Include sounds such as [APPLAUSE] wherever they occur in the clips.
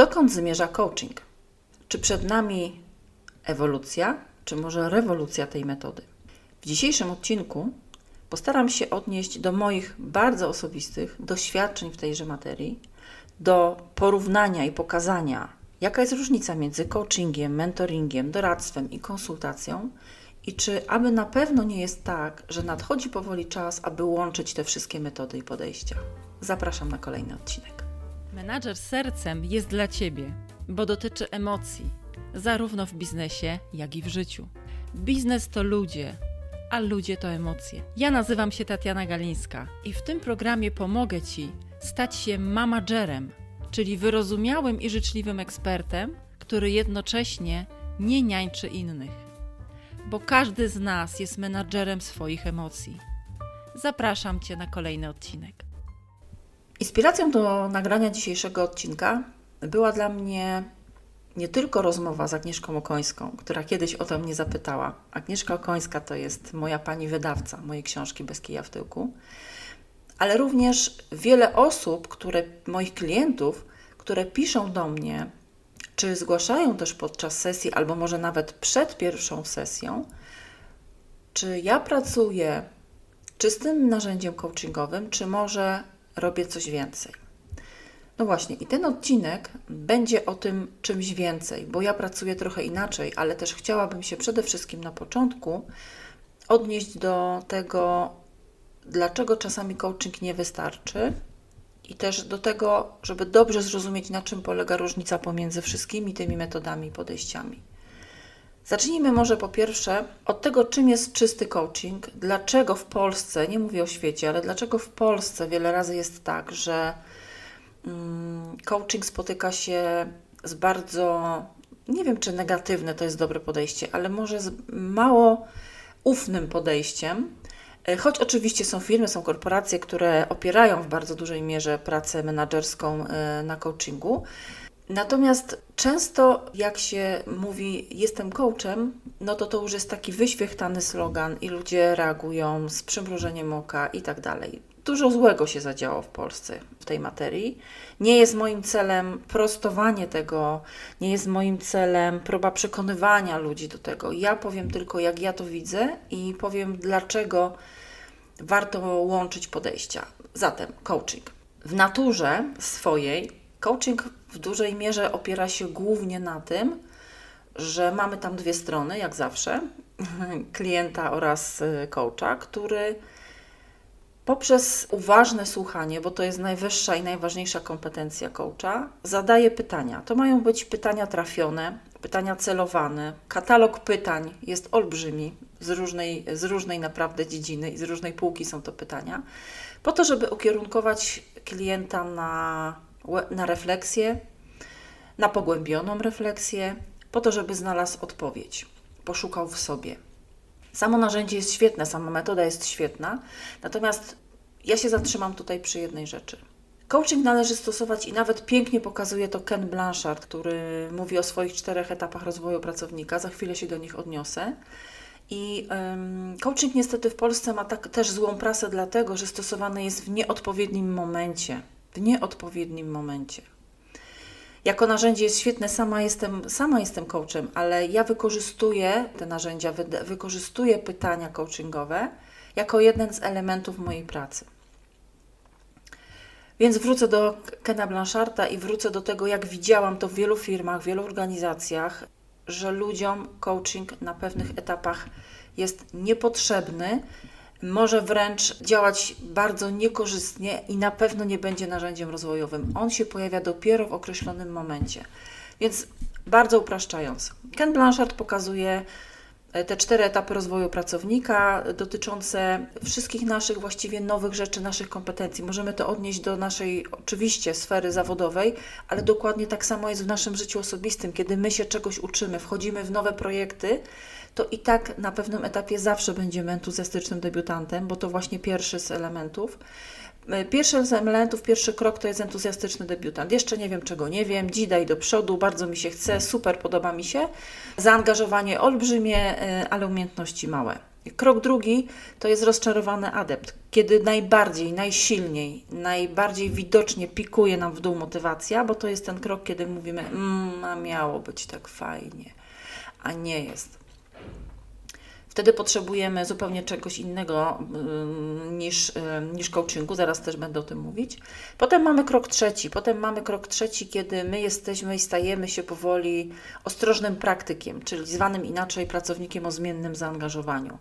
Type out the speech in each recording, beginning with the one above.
Dokąd zmierza coaching? Czy przed nami ewolucja, czy może rewolucja tej metody? W dzisiejszym odcinku postaram się odnieść do moich bardzo osobistych doświadczeń w tejże materii, do porównania i pokazania, jaka jest różnica między coachingiem, mentoringiem, doradztwem i konsultacją i czy aby na pewno nie jest tak, że nadchodzi powoli czas, aby łączyć te wszystkie metody i podejścia. Zapraszam na kolejny odcinek. Menadżer sercem jest dla Ciebie, bo dotyczy emocji, zarówno w biznesie, jak i w życiu. Biznes to ludzie, a ludzie to emocje. Ja nazywam się Tatiana Galińska i w tym programie pomogę Ci stać się mamagerem, czyli wyrozumiałym i życzliwym ekspertem, który jednocześnie nie niańczy innych. Bo każdy z nas jest menadżerem swoich emocji. Zapraszam Cię na kolejny odcinek. Inspiracją do nagrania dzisiejszego odcinka była dla mnie nie tylko rozmowa z Agnieszką Okońską, która kiedyś o to mnie zapytała. Agnieszka Okońska to jest moja pani wydawca mojej książki Bez kija w tyłku, ale również wiele osób, które, moich klientów, które piszą do mnie, czy zgłaszają też podczas sesji, albo może nawet przed pierwszą sesją, czy ja pracuję czystym narzędziem coachingowym, czy może robię coś więcej. No właśnie, i ten odcinek będzie o tym czymś więcej, bo ja pracuję trochę inaczej, ale też chciałabym się przede wszystkim na początku odnieść do tego, dlaczego czasami coaching nie wystarczy i też do tego, żeby dobrze zrozumieć, na czym polega różnica pomiędzy wszystkimi tymi metodami i podejściami. Zacznijmy może po pierwsze od tego, czym jest czysty coaching, dlaczego w Polsce, nie mówię o świecie, ale dlaczego w Polsce wiele razy jest tak, że mm, coaching spotyka się z bardzo, nie wiem czy negatywne to jest dobre podejście, ale może z mało ufnym podejściem. E, choć oczywiście są firmy, są korporacje, które opierają w bardzo dużej mierze pracę menedżerską e, na coachingu, Natomiast często, jak się mówi, jestem coachem, no to to już jest taki wyświechtany slogan i ludzie reagują z przymrużeniem oka i tak dalej. Dużo złego się zadziało w Polsce w tej materii. Nie jest moim celem prostowanie tego, nie jest moim celem próba przekonywania ludzi do tego. Ja powiem tylko, jak ja to widzę i powiem, dlaczego warto łączyć podejścia. Zatem, coaching. W naturze swojej Coaching w dużej mierze opiera się głównie na tym, że mamy tam dwie strony, jak zawsze, [LAUGHS] klienta oraz y, coacha, który poprzez uważne słuchanie, bo to jest najwyższa i najważniejsza kompetencja coacha, zadaje pytania. To mają być pytania trafione, pytania celowane. Katalog pytań jest olbrzymi, z różnej, z różnej naprawdę dziedziny i z różnej półki są to pytania, po to, żeby ukierunkować klienta na na refleksję, na pogłębioną refleksję, po to, żeby znalazł odpowiedź, poszukał w sobie. Samo narzędzie jest świetne, sama metoda jest świetna, natomiast ja się zatrzymam tutaj przy jednej rzeczy. Coaching należy stosować i nawet pięknie pokazuje to Ken Blanchard, który mówi o swoich czterech etapach rozwoju pracownika. Za chwilę się do nich odniosę. I um, coaching niestety w Polsce ma tak, też złą prasę, dlatego że stosowany jest w nieodpowiednim momencie w nieodpowiednim momencie. Jako narzędzie jest świetne, sama jestem, sama jestem coachem, ale ja wykorzystuję te narzędzia, wy, wykorzystuję pytania coachingowe jako jeden z elementów mojej pracy. Więc wrócę do Kena Blancharta i wrócę do tego, jak widziałam to w wielu firmach, w wielu organizacjach, że ludziom coaching na pewnych etapach jest niepotrzebny, może wręcz działać bardzo niekorzystnie i na pewno nie będzie narzędziem rozwojowym. On się pojawia dopiero w określonym momencie. Więc bardzo upraszczając, Ken Blanchard pokazuje te cztery etapy rozwoju pracownika dotyczące wszystkich naszych właściwie nowych rzeczy, naszych kompetencji. Możemy to odnieść do naszej oczywiście sfery zawodowej, ale dokładnie tak samo jest w naszym życiu osobistym. Kiedy my się czegoś uczymy, wchodzimy w nowe projekty, to i tak na pewnym etapie zawsze będziemy entuzjastycznym debiutantem, bo to właśnie pierwszy z elementów. E, pierwszy z elementów, pierwszy krok to jest entuzjastyczny debiutant. Jeszcze nie wiem, czego nie wiem, dzidaj do przodu, bardzo mi się chce, super, podoba mi się. Zaangażowanie olbrzymie, e, ale umiejętności małe. Krok drugi to jest rozczarowany adept, kiedy najbardziej, najsilniej, najbardziej widocznie pikuje nam w dół motywacja, bo to jest ten krok, kiedy mówimy, mmm, miało być tak fajnie, a nie jest. Wtedy potrzebujemy zupełnie czegoś innego niż, niż coachingu, zaraz też będę o tym mówić. Potem mamy krok trzeci. Potem mamy krok trzeci, kiedy my jesteśmy i stajemy się powoli ostrożnym praktykiem, czyli zwanym inaczej pracownikiem o zmiennym zaangażowaniu.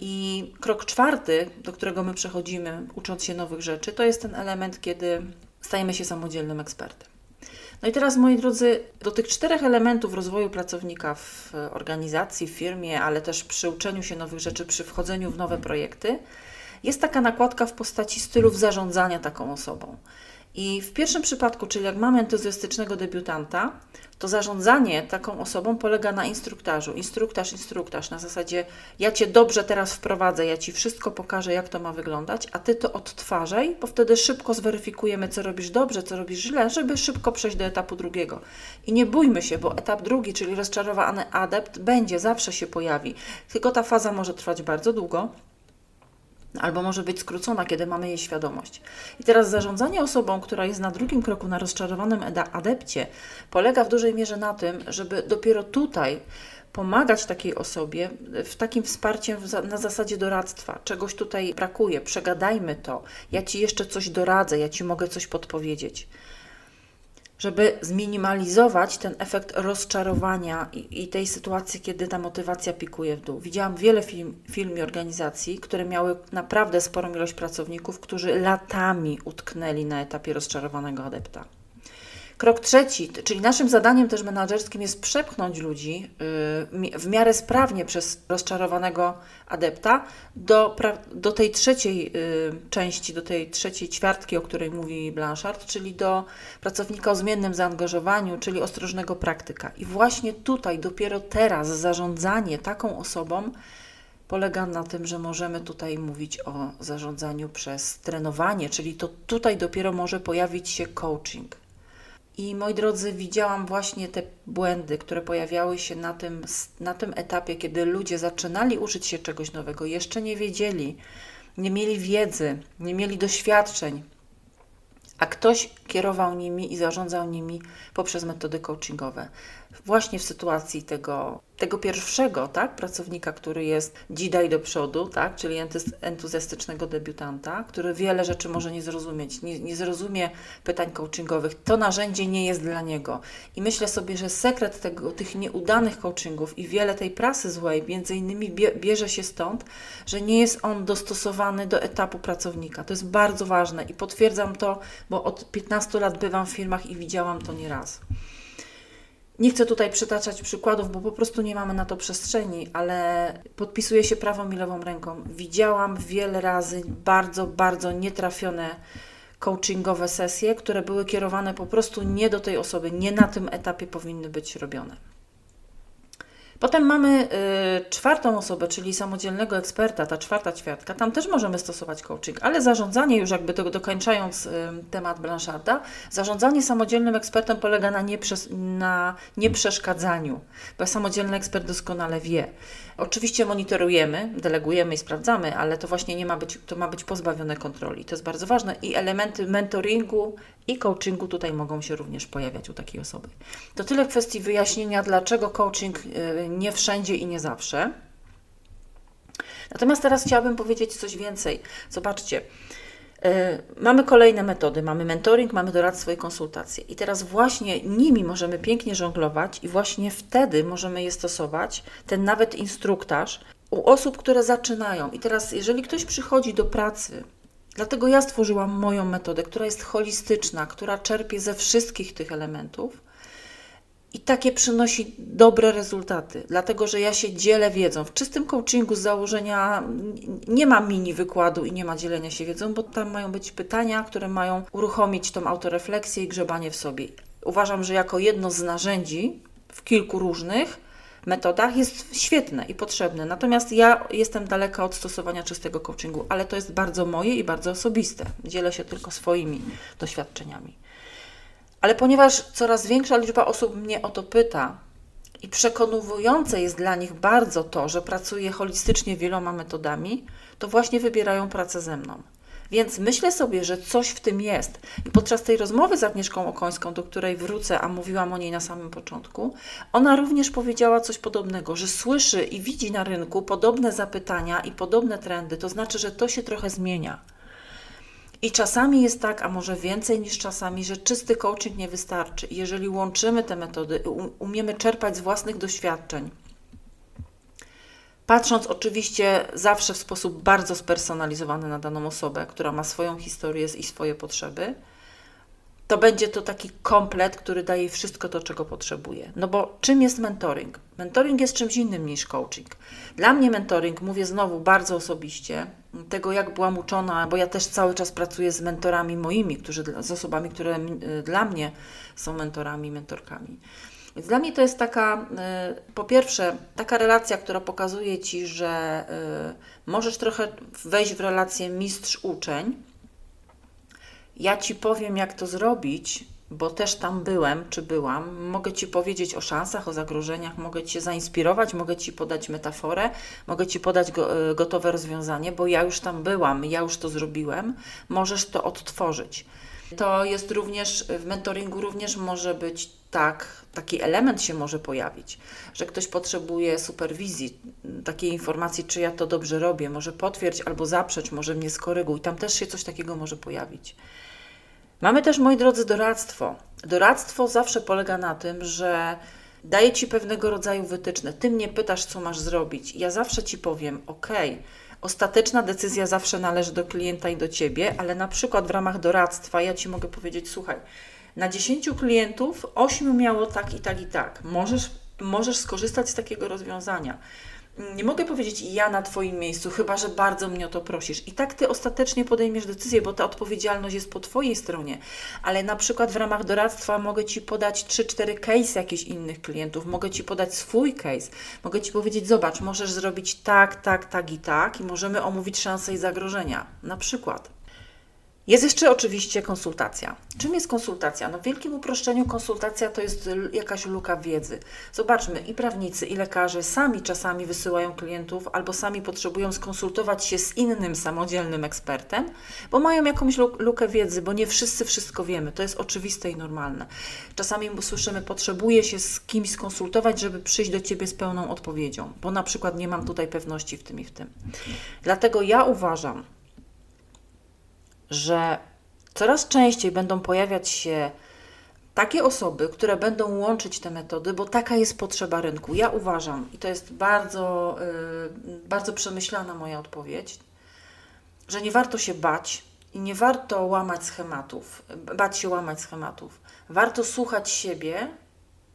I krok czwarty, do którego my przechodzimy, ucząc się nowych rzeczy, to jest ten element, kiedy stajemy się samodzielnym ekspertem. No i teraz, moi drodzy, do tych czterech elementów rozwoju pracownika w organizacji, w firmie, ale też przy uczeniu się nowych rzeczy, przy wchodzeniu w nowe projekty, jest taka nakładka w postaci stylów zarządzania taką osobą. I w pierwszym przypadku, czyli jak mamy entuzjastycznego debiutanta, to zarządzanie taką osobą polega na instruktażu. Instruktaż, instruktaż, na zasadzie ja Cię dobrze teraz wprowadzę, ja Ci wszystko pokażę, jak to ma wyglądać, a Ty to odtwarzaj, bo wtedy szybko zweryfikujemy, co robisz dobrze, co robisz źle, żeby szybko przejść do etapu drugiego. I nie bójmy się, bo etap drugi, czyli rozczarowany adept, będzie, zawsze się pojawi. Tylko ta faza może trwać bardzo długo, albo może być skrócona, kiedy mamy jej świadomość. I teraz zarządzanie osobą, która jest na drugim kroku na rozczarowanym adepcie, polega w dużej mierze na tym, żeby dopiero tutaj pomagać takiej osobie w takim wsparciem na zasadzie doradztwa. Czegoś tutaj brakuje, przegadajmy to. Ja ci jeszcze coś doradzę, ja ci mogę coś podpowiedzieć żeby zminimalizować ten efekt rozczarowania i, i, tej sytuacji, kiedy ta motywacja pikuje w dół. Widziałam wiele film, film i organizacji, które miały naprawdę sporą ilość pracowników, którzy latami utknęli na etapie rozczarowanego adepta. Krok trzeci, czyli naszym zadaniem też menedżerskim jest przepchnąć ludzi y, w miarę sprawnie przez rozczarowanego adepta do, do tej trzeciej y, części, do tej trzeciej ćwiartki, o której mówi Blanchard, czyli do pracownika o zmiennym zaangażowaniu, czyli ostrożnego praktyka. I właśnie tutaj, dopiero teraz, zarządzanie taką osobą polega na tym, że możemy tutaj mówić o zarządzaniu przez trenowanie, czyli to tutaj dopiero może pojawić się coaching. I moi drodzy, widziałam właśnie te błędy, które pojawiały się na tym, na tym etapie, kiedy ludzie zaczynali uczyć się czegoś nowego, jeszcze nie wiedzieli, nie mieli wiedzy, nie mieli doświadczeń, a ktoś kierował nimi i zarządzał nimi poprzez metody coachingowe. Właśnie w sytuacji tego tego pierwszego tak, pracownika, który jest dzidaj do przodu, tak, czyli entuzjastycznego debiutanta, który wiele rzeczy może nie zrozumieć, nie, nie zrozumie pytań coachingowych, to narzędzie nie jest dla niego. I myślę sobie, że sekret tego, tych nieudanych coachingów i wiele tej prasy złej, między innymi bierze się stąd, że nie jest on dostosowany do etapu pracownika. To jest bardzo ważne i potwierdzam to, bo od 15 lat bywam w firmach i widziałam to nieraz. Nie chcę tutaj przytaczać przykładów, bo po prostu nie mamy na to przestrzeni, ale podpisuję się prawą i lewą ręką. Widziałam wiele razy bardzo, bardzo nietrafione coachingowe sesje, które były kierowane po prostu nie do tej osoby, nie na tym etapie powinny być robione. Potem mamy y, czwartą osobę, czyli samodzielnego eksperta, ta czwarta ćwiartka. Tam też możemy stosować coaching, ale zarządzanie, już jakby tego dokończając y, temat Blancharda, zarządzanie samodzielnym ekspertem polega na, nieprzes- na nieprzeszkadzaniu, bo samodzielny ekspert doskonale wie. Oczywiście monitorujemy, delegujemy i sprawdzamy, ale to właśnie nie ma być, to ma być pozbawione kontroli. To jest bardzo ważne i elementy mentoringu i coachingu tutaj mogą się również pojawiać u takiej osoby. To tyle w kwestii wyjaśnienia, dlaczego coaching y, nie wszędzie i nie zawsze. Natomiast teraz chciałabym powiedzieć coś więcej. Zobaczcie, y, Mamy kolejne metody, mamy mentoring, mamy doradztwo i konsultacje. I teraz właśnie nimi możemy pięknie żonglować i właśnie wtedy możemy je stosować, ten nawet instruktaż, u osób, które zaczynają. I teraz, jeżeli ktoś przychodzi do pracy Dlatego ja stworzyłam moją metodę, która jest holistyczna, która czerpie ze wszystkich tych elementów i takie przynosi dobre rezultaty, dlatego że ja się dzielę wiedzą. W czystym coachingu z założenia nie ma mini wykładu i nie ma dzielenia się wiedzą, bo tam mają być pytania, które mają uruchomić tą autorefleksję i grzebanie w sobie. Uważam, że jako jedno z narzędzi w kilku różnych metodach jest świetne i potrzebne. Natomiast ja jestem daleka od stosowania czystego coachingu, ale to jest bardzo moje i bardzo osobiste. Dzielę się tylko swoimi doświadczeniami. Ale ponieważ coraz większa liczba osób mnie o to pyta, i przekonujące jest dla nich bardzo to, że pracuję holistycznie wieloma metodami, to właśnie wybierają pracę ze mną. Więc myślę sobie, że coś w tym jest. I podczas tej rozmowy z Agnieszką Okońską, do której wrócę, a mówiłam o niej na samym początku, ona również powiedziała coś podobnego, że słyszy i widzi na rynku podobne zapytania i podobne trendy. To znaczy, że to się trochę zmienia. I czasami jest tak, a może więcej niż czasami, że czysty coaching nie wystarczy. Jeżeli łączymy te metody, umiemy czerpać z własnych doświadczeń, patrząc oczywiście zawsze w sposób bardzo spersonalizowany na daną osobę, która ma swoją historię i swoje potrzeby, to będzie to taki komplet, który daje wszystko to, czego potrzebuje. No bo czym jest mentoring? Mentoring jest czymś innym niż coaching. Dla mnie mentoring, mówię znowu bardzo osobiście, tego jak byłam uczona, bo ja też cały czas pracuję z mentorami moimi, którzy, z osobami, które dla mnie są mentorami, mentorkami. Więc dla mnie to jest taka, y, po pierwsze, taka relacja, która pokazuje Ci, że y, możesz trochę wejść w relację mistrz-uczeń. Ja Ci powiem, jak to zrobić, bo też tam byłem, czy byłam. Mogę Ci powiedzieć o szansach, o zagrożeniach, mogę Cię zainspirować, mogę Ci podać metaforę, mogę Ci podać y, gotowe rozwiązanie, bo ja już tam byłam, ja już to zrobiłem. Możesz to odtworzyć. To jest również w mentoringu również może być tak, taki element się może pojawić, że ktoś potrzebuje superwizji, takiej informacji, czy ja to dobrze robię, może potwierdź albo zaprzeć, może mnie skoryguj. Tam też się coś takiego może pojawić. Mamy też, moi drodzy, doradztwo. Doradztwo zawsze polega na tym, że daję Ci pewnego rodzaju wytyczne. Ty mnie pytasz, co masz zrobić. Ja zawsze Ci powiem, ok, Ostateczna decyzja zawsze należy do klienta i do ciebie, ale na przykład w ramach doradztwa ja ci mogę powiedzieć: słuchaj, na 10 klientów 8 miało tak i tak i tak. Możesz, możesz skorzystać z takiego rozwiązania nie mogę powiedzieć ja na Twoim miejscu, chyba że bardzo mnie o to prosisz. I tak Ty ostatecznie podejmiesz decyzję, bo ta odpowiedzialność jest po Twojej stronie. Ale na przykład w ramach doradztwa mogę Ci podać 3-4 case jakichś innych klientów, mogę Ci podać swój case, mogę Ci powiedzieć, zobacz, możesz zrobić tak, tak, tak i tak i możemy omówić szanse i zagrożenia. Na przykład. Jest jeszcze oczywiście konsultacja. Czym jest konsultacja? No w wielkim uproszczeniu konsultacja to jest jakaś luka wiedzy. Zobaczmy, i prawnicy, i lekarze sami czasami wysyłają klientów albo sami potrzebują skonsultować się z innym samodzielnym ekspertem, bo mają jakąś lukę wiedzy, bo nie wszyscy wszystko wiemy. To jest oczywiste i normalne. Czasami słyszymy, potrzebuję się z kimś skonsultować, żeby przyjść do Ciebie z pełną odpowiedzią, bo na przykład nie mam tutaj pewności w tym i w tym. Dlatego ja uważam, że coraz częściej będą pojawiać się takie osoby, które będą łączyć te metody, bo taka jest potrzeba rynku. Ja uważam, i to jest bardzo, yy, bardzo przemyślana moja odpowiedź, że nie warto się bać i nie warto łamać schematów, bać się łamać schematów. Warto słuchać siebie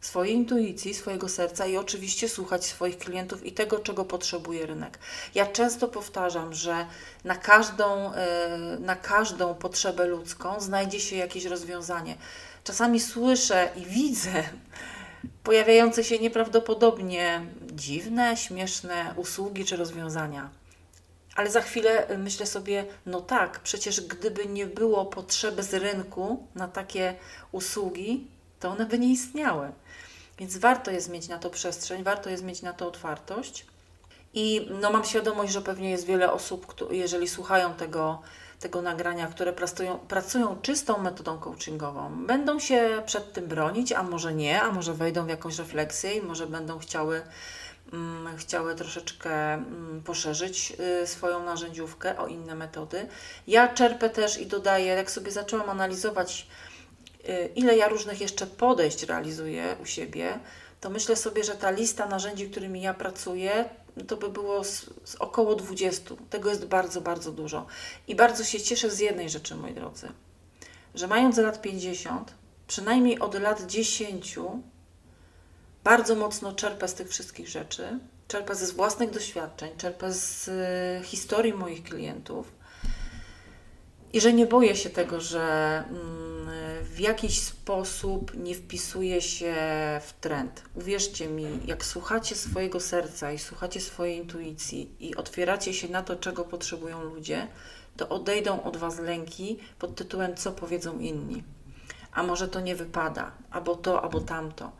swojej intuicji, swojego serca i oczywiście słuchać swoich klientów i tego, czego potrzebuje rynek. Ja często powtarzam, że na każdą, e, na każdą potrzebę ludzką znajdzie się jakieś rozwiązanie. Czasami słyszę i widzę [LAUGHS] pojawiające się nieprawdopodobnie dziwne, śmieszne usługi czy rozwiązania. Ale za chwilę myślę sobie, no tak, przecież gdyby nie było potrzeby z rynku na takie usługi, to one by nie istniały. Więc warto jest mieć na to przestrzeń, warto jest mieć na to otwartość. I no, mam świadomość, że pewnie jest wiele osób, jeżeli słuchają tego, tego nagrania, które pracują, pracują czystą metodą coachingową, będą się przed tym bronić, a może nie, a może wejdą w jakąś refleksję i może będą chciały, mm, chciały troszeczkę mm, poszerzyć y, swoją narzędziówkę o inne metody. Ja czerpę też i dodaję, jak sobie zaczęłam analizować ile ja różnych jeszcze podejść realizuję u siebie, to myślę sobie, że ta lista narzędzi, którymi ja pracuję, to by było z, z, około 20. Tego jest bardzo, bardzo dużo. I bardzo się cieszę z jednej rzeczy, moi drodzy, że mając lat 50, przynajmniej od lat 10, bardzo mocno czerpę z tych wszystkich rzeczy, czerpę ze własnych doświadczeń, czerpę z y, historii moich klientów i że nie boję się tego, że. Mm, w jakiś sposób nie wpisuje się w trend. Uwierzcie mi, jak słuchacie swojego serca i słuchacie swojej intuicji i otwieracie się na to, czego potrzebują ludzie, to odejdą od Was lęki pod tytułem Co powiedzą inni. A może to nie wypada, albo to, albo tamto.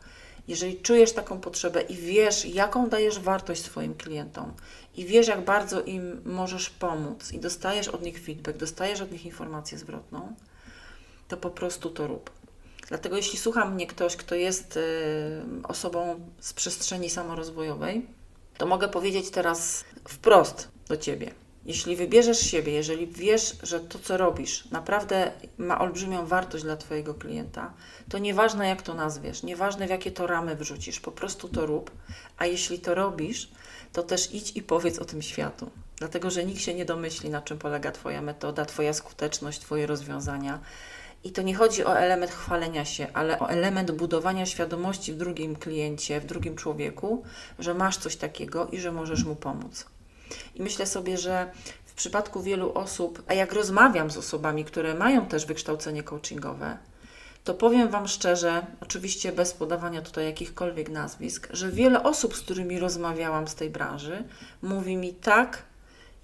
jeżeli czujesz taką potrzebę i wiesz, jaką dajesz wartość swoim klientom, i wiesz, jak bardzo im możesz pomóc, i dostajesz od nich feedback, dostajesz od nich informację zwrotną, to po prostu to rób. Dlatego, jeśli słucha mnie ktoś, kto jest y, osobą z przestrzeni samorozwojowej, to mogę powiedzieć teraz wprost do ciebie. Jeśli wybierzesz siebie, jeżeli wiesz, że to, co robisz, naprawdę ma olbrzymią wartość dla Twojego klienta, to nieważne, jak to nazwiesz, nieważne, w jakie to ramy wrzucisz, po prostu to rób. A jeśli to robisz, to też idź i powiedz o tym światu. Dlatego, że nikt się nie domyśli, na czym polega Twoja metoda, Twoja skuteczność, Twoje rozwiązania. I to nie chodzi o element chwalenia się, ale o element budowania świadomości w drugim kliencie, w drugim człowieku, że masz coś takiego i że możesz mu pomóc. I myślę sobie, że w przypadku wielu osób, a jak rozmawiam z osobami, które mają też wykształcenie coachingowe, to powiem Wam szczerze, oczywiście bez podawania tutaj jakichkolwiek nazwisk, że wiele osób, z którymi rozmawiałam z tej branży, mówi mi tak,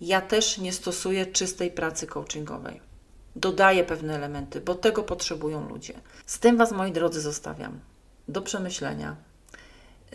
ja też nie stosuję czystej pracy coachingowej. Dodaję pewne elementy, bo tego potrzebują ludzie. Z tym Was, moi drodzy, zostawiam. Do przemyślenia.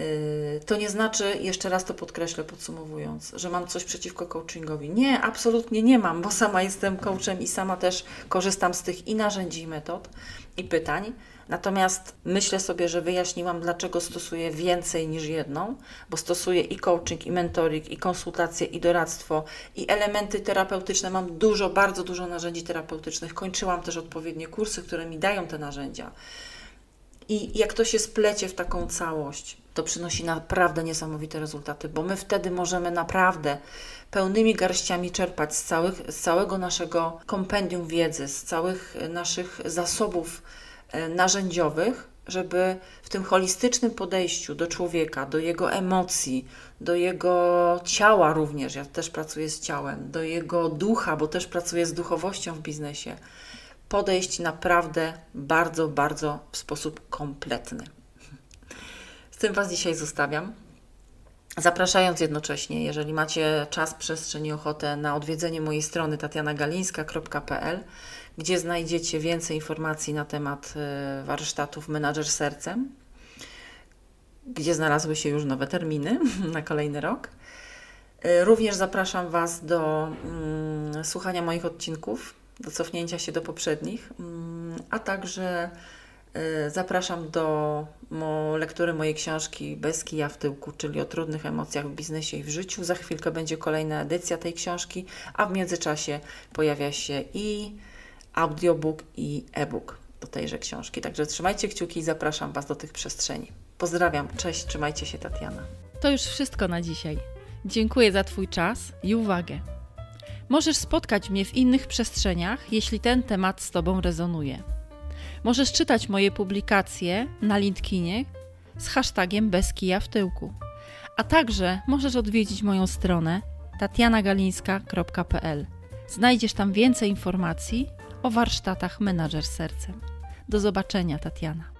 Yy, to nie znaczy, jeszcze raz to podkreślę podsumowując, że mam coś przeciwko coachingowi. Nie, absolutnie nie mam, bo sama jestem coachem i sama też korzystam z tych i narzędzi, i metod, i pytań. Natomiast myślę sobie, że wyjaśniłam, dlaczego stosuję więcej niż jedną, bo stosuję i coaching, i mentoring, i konsultacje, i doradztwo, i elementy terapeutyczne. Mam dużo, bardzo dużo narzędzi terapeutycznych. Kończyłam też odpowiednie kursy, które mi dają te narzędzia. I jak to się splecie w taką całość, to przynosi naprawdę niesamowite rezultaty, bo my wtedy możemy naprawdę pełnymi garściami czerpać z, całych, z całego naszego kompendium wiedzy, z całych naszych zasobów e, narzędziowych, żeby w tym holistycznym podejściu do człowieka, do jego emocji, do jego ciała również, ja też pracuję z ciałem, do jego ducha, bo też pracuję z duchowością w biznesie, podejść naprawdę bardzo, bardzo w sposób kompletny. Tym Was dzisiaj zostawiam. Zapraszając jednocześnie, jeżeli macie czas, przestrzeń i ochotę na odwiedzenie mojej strony tatianagalińska.pl, gdzie znajdziecie więcej informacji na temat e, warsztatów Menadżer Sercem, gdzie znalazły się już nowe terminy [LAUGHS] na kolejny rok. E, również zapraszam Was do mm, słuchania moich odcinków do cofnięcia się do poprzednich, mm, a także zapraszam do lektury mojej książki Bez kija w tyłku, czyli o trudnych emocjach w biznesie i w życiu. Za chwilkę będzie kolejna edycja tej książki, a w międzyczasie pojawia się i audiobook i e-book do tejże książki. Także trzymajcie kciuki i zapraszam Was do tych przestrzeni. Pozdrawiam, cześć, trzymajcie się Tatiana. To już wszystko na dzisiaj. Dziękuję za Twój czas i uwagę. Możesz spotkać mnie w innych przestrzeniach, jeśli ten temat z Tobą rezonuje. Możesz czytać moje publikacje na LinkedInie z hashtagiem bez kija w tyłku. A także możesz odwiedzić moją stronę tatianagalińska.pl. Znajdziesz tam więcej informacji o warsztatach Menadżer Sercem. Do zobaczenia, Tatiana.